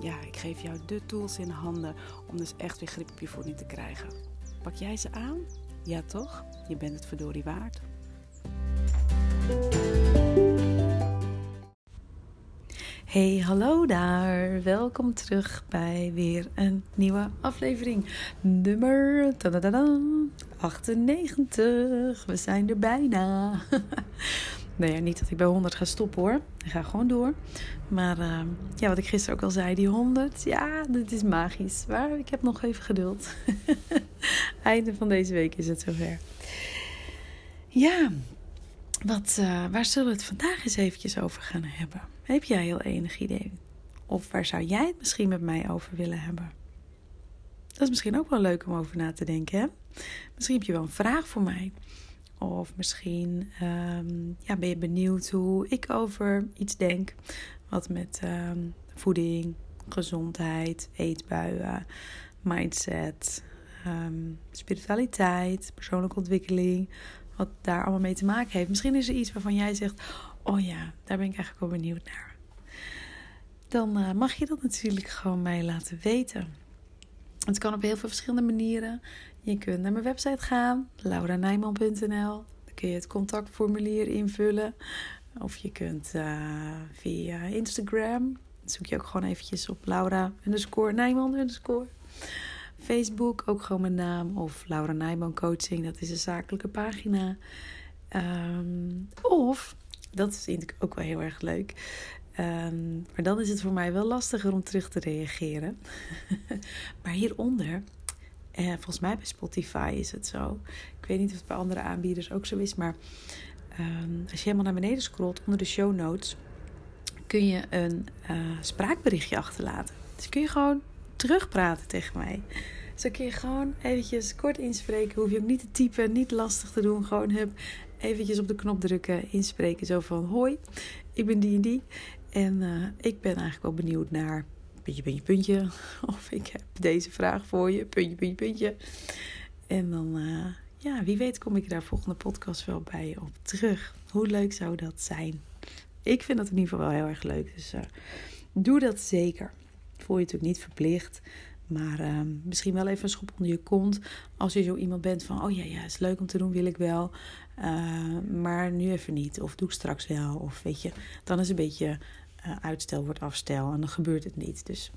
ja, ik geef jou de tools in handen om dus echt weer grip op je voeding te krijgen. Pak jij ze aan? Ja toch? Je bent het verdorie waard. Hey, hallo daar. Welkom terug bij weer een nieuwe aflevering. Nummer 98. We zijn er bijna. Nee, ja, niet dat ik bij 100 ga stoppen hoor. Ik ga gewoon door. Maar uh, ja, wat ik gisteren ook al zei, die 100, ja, dat is magisch. Maar ik heb nog even geduld. Einde van deze week is het zover. Ja, wat, uh, waar zullen we het vandaag eens eventjes over gaan hebben? Heb jij heel enig idee? Of waar zou jij het misschien met mij over willen hebben? Dat is misschien ook wel leuk om over na te denken. Hè? Misschien heb je wel een vraag voor mij. Of misschien um, ja, ben je benieuwd hoe ik over iets denk. Wat met um, voeding, gezondheid, eetbuien, mindset, um, spiritualiteit, persoonlijke ontwikkeling. Wat daar allemaal mee te maken heeft. Misschien is er iets waarvan jij zegt: Oh ja, daar ben ik eigenlijk wel benieuwd naar. Dan uh, mag je dat natuurlijk gewoon mij laten weten. Het kan op heel veel verschillende manieren. Je kunt naar mijn website gaan, lauranijman.nl. Dan kun je het contactformulier invullen. Of je kunt uh, via Instagram. Zoek je ook gewoon eventjes op Laura underscore Nijman underscore. Facebook, ook gewoon mijn naam. Of Laura Nijman Coaching, dat is een zakelijke pagina. Um, of, dat is natuurlijk ook wel heel erg leuk. Um, maar dan is het voor mij wel lastiger om terug te reageren. maar hieronder uh, volgens mij bij Spotify is het zo. Ik weet niet of het bij andere aanbieders ook zo is. Maar um, als je helemaal naar beneden scrolt onder de show notes, kun je een uh, spraakberichtje achterlaten. Dus kun je gewoon terugpraten tegen mij. Dus dan kun je gewoon eventjes kort inspreken. Hoef je ook niet te typen, niet lastig te doen. Gewoon hup, eventjes op de knop drukken, inspreken. Zo van hoi, ik ben die en die. En uh, ik ben eigenlijk wel benieuwd naar puntje, puntje, puntje. Of ik heb deze vraag voor je, puntje, puntje, puntje. En dan, uh, ja, wie weet kom ik daar volgende podcast wel bij op terug. Hoe leuk zou dat zijn? Ik vind dat in ieder geval wel heel erg leuk. Dus uh, doe dat zeker. Voel je natuurlijk niet verplicht. Maar uh, misschien wel even een schop onder je kont. Als je zo iemand bent van: oh ja, ja, is leuk om te doen, wil ik wel. Maar nu even niet. Of doe ik straks wel. Of weet je, dan is een beetje uitstel wordt afstel en dan gebeurt het niet. Dus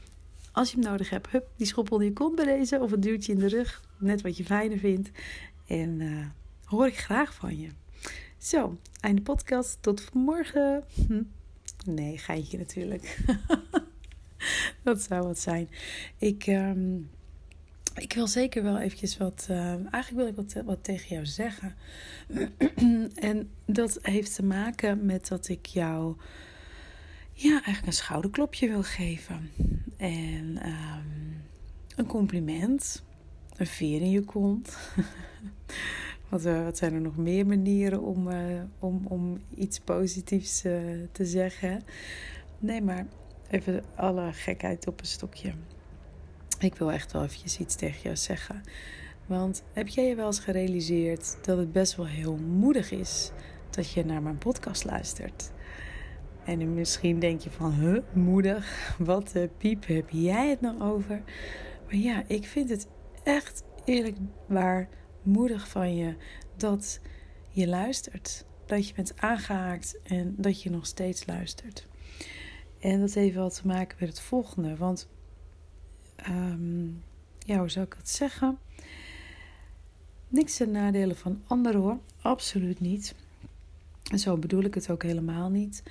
als je hem nodig hebt, hup, die schop onder je kont bij deze of een duwtje in de rug, net wat je fijner vindt. En uh, hoor ik graag van je. Zo, einde podcast. Tot morgen. Hm. Nee, geintje natuurlijk. dat zou wat zijn. Ik, um, ik wil zeker wel eventjes wat... Uh, eigenlijk wil ik wat, wat tegen jou zeggen. en dat heeft te maken met dat ik jou ja, eigenlijk een schouderklopje wil geven. En um, een compliment. Een veer in je kont. wat, uh, wat zijn er nog meer manieren om, uh, om, om iets positiefs uh, te zeggen? Nee, maar even alle gekheid op een stokje. Ik wil echt wel eventjes iets tegen jou zeggen. Want heb jij je wel eens gerealiseerd dat het best wel heel moedig is dat je naar mijn podcast luistert? En misschien denk je van, huh, moedig, wat de piep heb jij het nou over? Maar ja, ik vind het echt eerlijk waar moedig van je dat je luistert. Dat je bent aangehaakt en dat je nog steeds luistert. En dat heeft wel te maken met het volgende. Want, um, ja, hoe zou ik dat zeggen? Niks ten nadelen van anderen hoor. Absoluut niet. En zo bedoel ik het ook helemaal niet.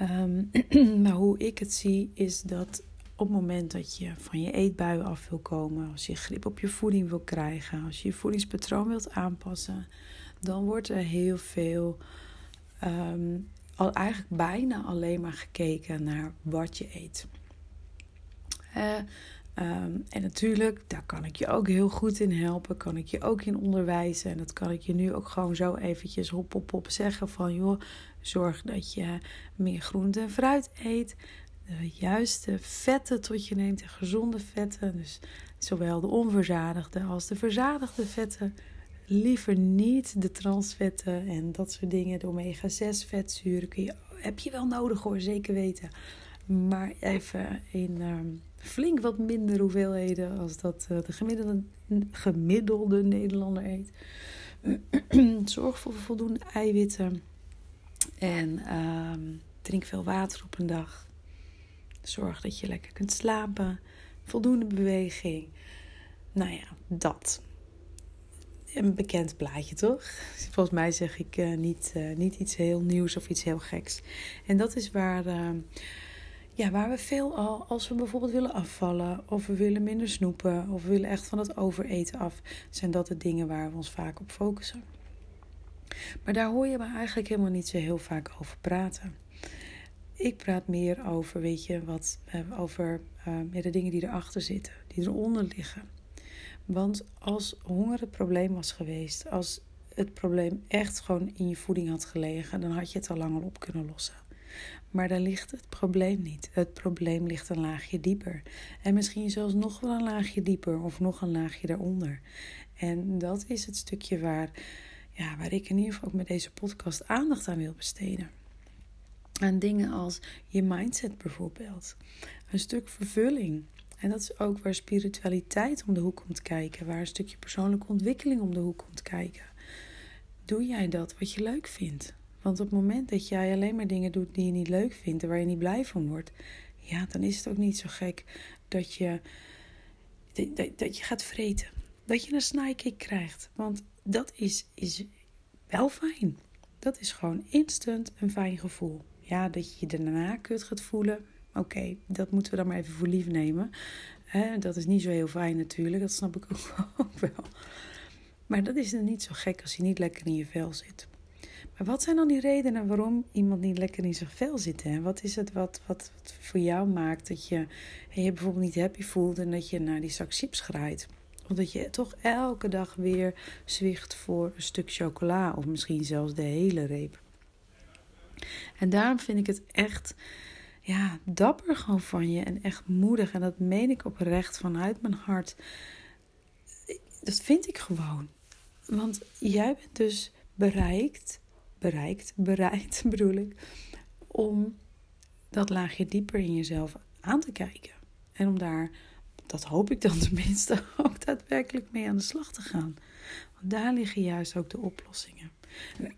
Um, maar hoe ik het zie is dat op het moment dat je van je eetbuien af wil komen, als je grip op je voeding wil krijgen, als je je voedingspatroon wilt aanpassen, dan wordt er heel veel, um, al eigenlijk bijna alleen maar gekeken naar wat je eet. Ehm, en natuurlijk, daar kan ik je ook heel goed in helpen. Kan ik je ook in onderwijzen. En dat kan ik je nu ook gewoon zo eventjes hop op op zeggen. Van joh, zorg dat je meer groente en fruit eet. De juiste vetten tot je neemt. De gezonde vetten. Dus zowel de onverzadigde als de verzadigde vetten. Liever niet de transvetten en dat soort dingen. De omega-6 vetzuren kun je, heb je wel nodig hoor, zeker weten. Maar even in ehm, flink wat minder hoeveelheden als dat uh, de gemiddelde, gemiddelde Nederlander eet. Zorg voor voldoende eiwitten. En ehm, drink veel water op een dag. Zorg dat je lekker kunt slapen. Voldoende beweging. Nou ja, dat. Een bekend plaatje, toch? Volgens mij zeg ik uh, niet, uh, niet iets heel nieuws of iets heel geks. En dat is waar ehm, ja, waar we veel al, als we bijvoorbeeld willen afvallen, of we willen minder snoepen, of we willen echt van het overeten af, zijn dat de dingen waar we ons vaak op focussen. Maar daar hoor je me eigenlijk helemaal niet zo heel vaak over praten. Ik praat meer over, weet je, wat, eh, over uh, de dingen die erachter zitten, die eronder liggen. Want als honger het probleem was geweest, als het probleem echt gewoon in je voeding had gelegen, dan had je het al lang al op kunnen lossen. Maar daar ligt het probleem niet. Het probleem ligt een laagje dieper. En misschien zelfs nog wel een laagje dieper of nog een laagje daaronder. En dat is het stukje waar, ja, waar ik in ieder geval ook met deze podcast aandacht aan wil besteden. Aan dingen als je mindset bijvoorbeeld. Een stuk vervulling. En dat is ook waar spiritualiteit om de hoek komt kijken. Waar een stukje persoonlijke ontwikkeling om de hoek komt kijken. Doe jij dat wat je leuk vindt? Want op het moment dat jij alleen maar dingen doet die je niet leuk vindt en waar je niet blij van wordt, ja, dan is het ook niet zo gek dat je, dat, dat je gaat vreten. Dat je een snijkick krijgt. Want dat is, is wel fijn. Dat is gewoon instant een fijn gevoel. Ja, dat je je daarna kut gaat voelen. Oké, dat moeten we dan maar even voor lief nemen. dat is niet zo heel fijn natuurlijk, dat snap ik ook wel. Maar dat is dan niet zo gek als je niet lekker in je vel zit. Maar wat zijn dan die redenen waarom iemand niet lekker in zijn vel zit? Hè? Wat is het wat, wat, voor jou maakt dat je je bijvoorbeeld niet happy voelt en dat je naar die zak chips? Of dat je toch elke dag weer zwicht voor een stuk chocola of misschien zelfs de hele reep. En daarom vind ik het echt ja, dapper gewoon van je en echt moedig. En dat meen ik oprecht vanuit mijn hart. Dat vind ik gewoon. Want jij bent dus bereikt bereikt, bereid bedoel ik, om dat laagje dieper in jezelf aan te kijken. En om daar, dat hoop ik dan tenminste, ook daadwerkelijk mee aan de slag te gaan. Want daar liggen juist ook de oplossingen.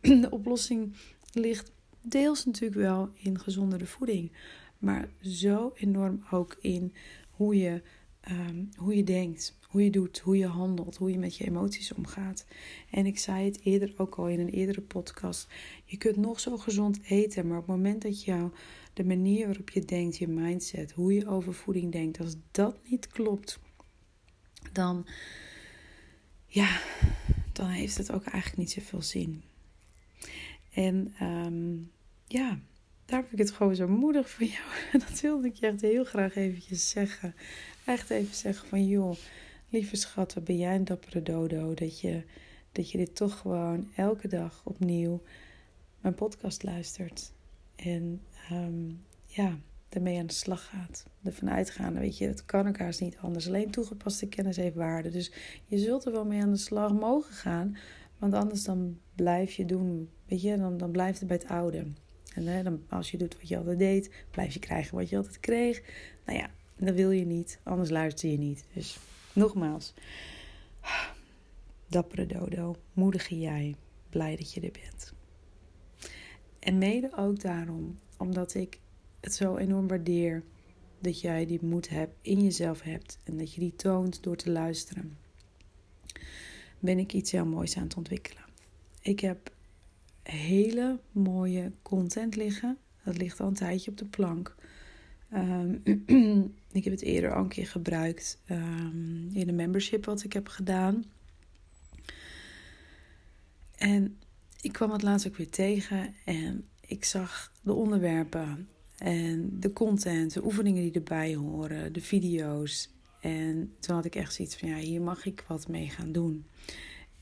De oplossing ligt deels natuurlijk wel in gezondere voeding, maar zo enorm ook in hoe je, um, hoe je denkt, hoe je doet, hoe je handelt, hoe je met je emoties omgaat. En ik zei het eerder ook al in een eerdere podcast. Je kunt nog zo gezond eten, maar op het moment dat jou de manier waarop je denkt, je mindset, hoe je over voeding denkt, als dat niet klopt, dan ja, dan heeft het ook eigenlijk niet zoveel zin. En um, ja, daar heb ik het gewoon zo moedig voor jou. Dat wilde ik je echt heel graag eventjes zeggen. Echt even zeggen van joh, lieve schat, wat ben jij een dappere dodo. Dat je, dat je dit toch gewoon elke dag opnieuw mijn podcast luistert. En um, ja, ermee aan de slag gaat. Ervan uitgaan, weet je, het kan elkaars niet anders. Alleen toegepaste kennis heeft waarde. Dus je zult er wel mee aan de slag mogen gaan. Want anders dan blijf je doen, weet je, dan, dan blijft het bij het oude. En hè, dan, als je doet wat je altijd deed, blijf je krijgen wat je altijd kreeg. Nou ja, dat wil je niet, anders luister je niet. Dus nogmaals, dappere dodo, moedige jij, blij dat je er bent. En mede ook daarom, omdat ik het zo enorm waardeer dat jij die moed hebt, in jezelf hebt en dat je die toont door te luisteren, ben ik iets heel moois aan het ontwikkelen. Ik heb hele mooie content liggen. Dat ligt al een tijdje op de plank. Um, ik heb het eerder al een keer gebruikt um, in een membership wat ik heb gedaan. En ik kwam het laatst ook weer tegen en ik zag de onderwerpen en de content, de oefeningen die erbij horen, de video's. En toen had ik echt zoiets van, ja, hier mag ik wat mee gaan doen.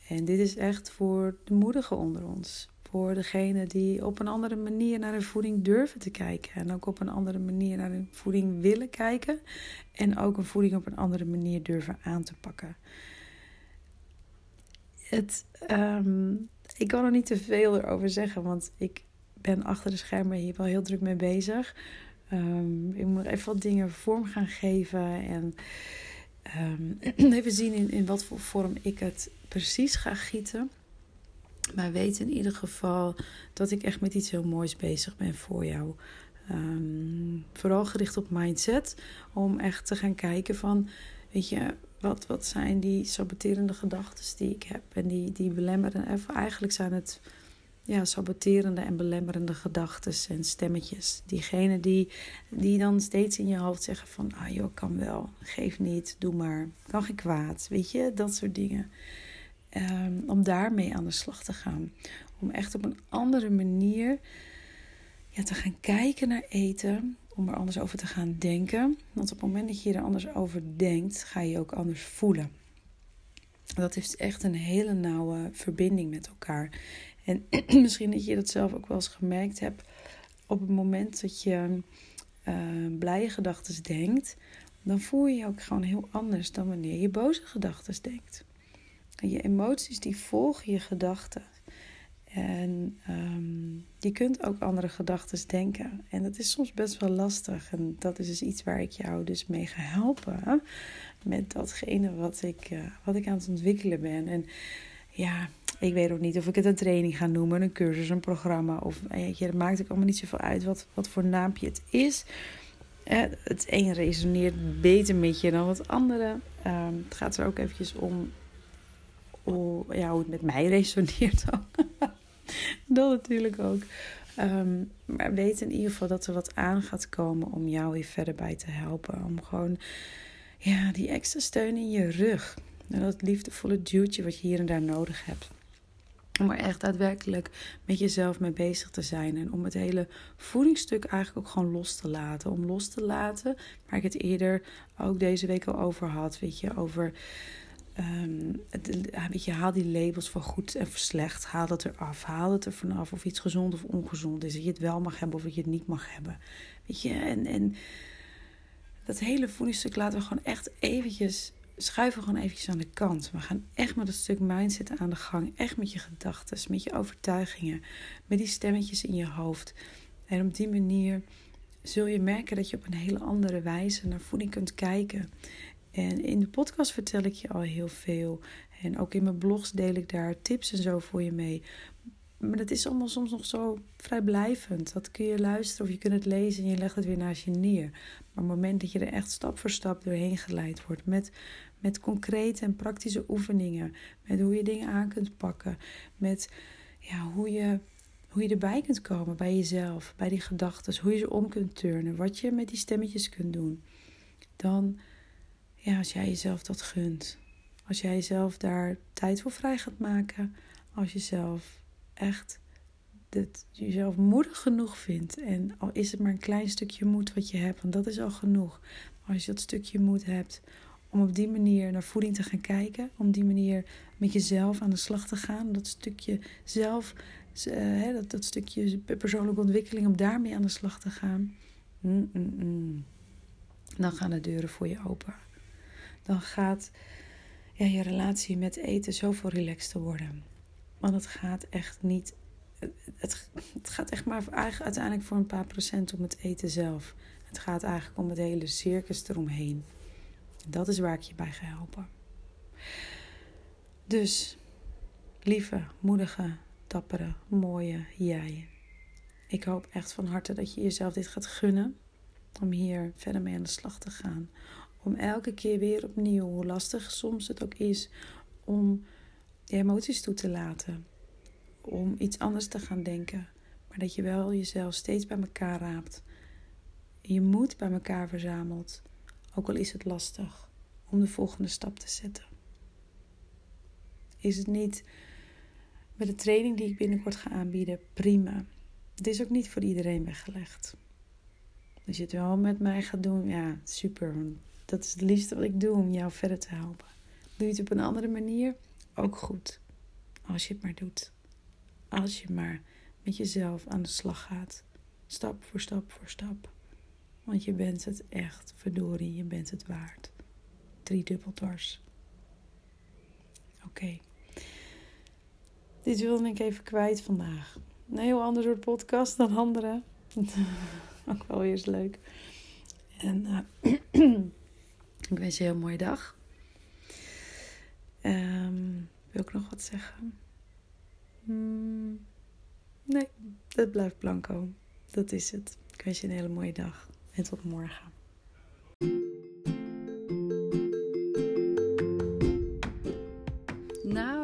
En dit is echt voor de moedigen onder ons. Voor degene die op een andere manier naar hun voeding durven te kijken. En ook op een andere manier naar hun voeding willen kijken. En ook een voeding op een andere manier durven aan te pakken. Het, ehm, ik kan er niet te veel erover zeggen, want ik ben achter de schermen hier wel heel druk mee bezig. Um, ik moet even wat dingen vorm gaan geven en um, even zien in, in wat voor vorm ik het precies ga gieten. Maar weet in ieder geval dat ik echt met iets heel moois bezig ben voor jou. Um, vooral gericht op mindset. Om echt te gaan kijken van, weet je, wat, wat zijn die saboterende gedachten die ik heb? En die, die belemmeren. Eigenlijk zijn het ja, saboterende en belemmerende gedachten en stemmetjes. Diegene die, die dan steeds in je hoofd zeggen van... Ah joh, kan wel, geef niet, doe maar, kan geen kwaad. Weet je, dat soort dingen. Um, om daarmee aan de slag te gaan. Om echt op een andere manier ja, te gaan kijken naar eten. Om er anders over te gaan denken. Want op het moment dat je er anders over denkt, ga je je ook anders voelen. Dat heeft echt een hele nauwe verbinding met elkaar. En misschien dat je dat zelf ook wel eens gemerkt hebt. Op het moment dat je uh, blije gedachten denkt, dan voel je je ook gewoon heel anders dan wanneer je boze gedachten denkt. Je emoties die volgen je gedachten. En um, je kunt ook andere gedachten denken. En dat is soms best wel lastig. En dat is dus iets waar ik jou dus mee ga helpen. Met datgene wat ik, uh, wat ik aan het ontwikkelen ben. En ja, ik weet ook niet of ik het een training ga noemen, een cursus, een programma. Of weet je, dat maakt ook allemaal niet zoveel uit wat, wat voor naampje het is. Eh, het een resoneert beter met je dan het andere. Um, het gaat er ook eventjes om hoe, ja, hoe het met mij resoneert dan. dat natuurlijk ook. Um, maar weet in ieder geval dat er wat aan gaat komen om jou hier verder bij te helpen. Om gewoon ja, die extra steun in je rug. Dat liefdevolle duwtje wat je hier en daar nodig hebt. Om er echt daadwerkelijk met jezelf mee bezig te zijn. En om het hele voedingsstuk eigenlijk ook gewoon los te laten. Om los te laten, waar ik het eerder ook deze week al over had. Weet je, over Um, weet je, haal die labels van goed en slecht. Haal het eraf. Haal het er vanaf of iets gezond of ongezond is. Dat je het wel mag hebben of dat je het niet mag hebben. Weet je, en, en dat hele voedingsstuk laten we gewoon echt eventjes... Schuiven gewoon eventjes aan de kant. We gaan echt met dat stuk mindset aan de gang. Echt met je gedachten, met je overtuigingen. Met die stemmetjes in je hoofd. En op die manier zul je merken dat je op een hele andere wijze naar voeding kunt kijken. En in de podcast vertel ik je al heel veel. En ook in mijn blogs deel ik daar tips en zo voor je mee. Maar dat is allemaal soms nog zo vrijblijvend. Dat kun je luisteren of je kunt het lezen en je legt het weer naast je neer. Maar op het moment dat je er echt stap voor stap doorheen geleid wordt. Met, met concrete en praktische oefeningen. Met hoe je dingen aan kunt pakken. Met ja, hoe, je, hoe je erbij kunt komen bij jezelf. Bij die gedachten. Hoe je ze om kunt turnen. Wat je met die stemmetjes kunt doen. Dan ja, als jij jezelf dat gunt. Als jij jezelf daar tijd voor vrij gaat maken. Als je zelf echt dat jezelf moedig genoeg vindt. En al is het maar een klein stukje moed wat je hebt, want dat is al genoeg. Maar als je dat stukje moed hebt om op die manier naar voeding te gaan kijken, om die manier met jezelf aan de slag te gaan, dat stukje zelf, uh, dat, dat stukje persoonlijke ontwikkeling, om daarmee aan de slag te gaan, mm, mm, mm. dan gaan de deuren voor je open dan gaat ja, je relatie met eten zoveel relaxter worden. Want het gaat echt niet. Het, het gaat echt maar uiteindelijk voor een paar procent om het eten zelf. Het gaat eigenlijk om het hele circus eromheen. Dat is waar ik je bij ga helpen. Dus, lieve, moedige, dappere, mooie jij. Ik hoop echt van harte dat je jezelf dit gaat gunnen. Om hier verder mee aan de slag te gaan om elke keer weer opnieuw, hoe lastig soms het ook is, om je emoties toe te laten. Om iets anders te gaan denken. Maar dat je wel jezelf steeds bij elkaar raapt. Je moed bij elkaar verzamelt. Ook al is het lastig om de volgende stap te zetten. Is het niet met de training die ik binnenkort ga aanbieden prima. Het is ook niet voor iedereen weggelegd. Als je het wel met mij gaat doen, ja, super Dat is het liefste wat ik doe om jou verder te helpen. Doe je het op een andere manier? Ook goed. Als je het maar doet. Als je maar met jezelf aan de slag gaat. Stap voor stap voor stap. Want je bent het echt, verdorie, je bent het waard. Drie dubbel dwars. Oké. Dit wilde ik even kwijt vandaag. Een heel ander soort podcast dan andere. Ook wel weer eens leuk. En uh, ik wens je een heel mooie dag. Um, wil ik nog wat zeggen? Hmm, nee, dat blijft blanco. Dat is het. Ik wens je een hele mooie dag. En tot morgen.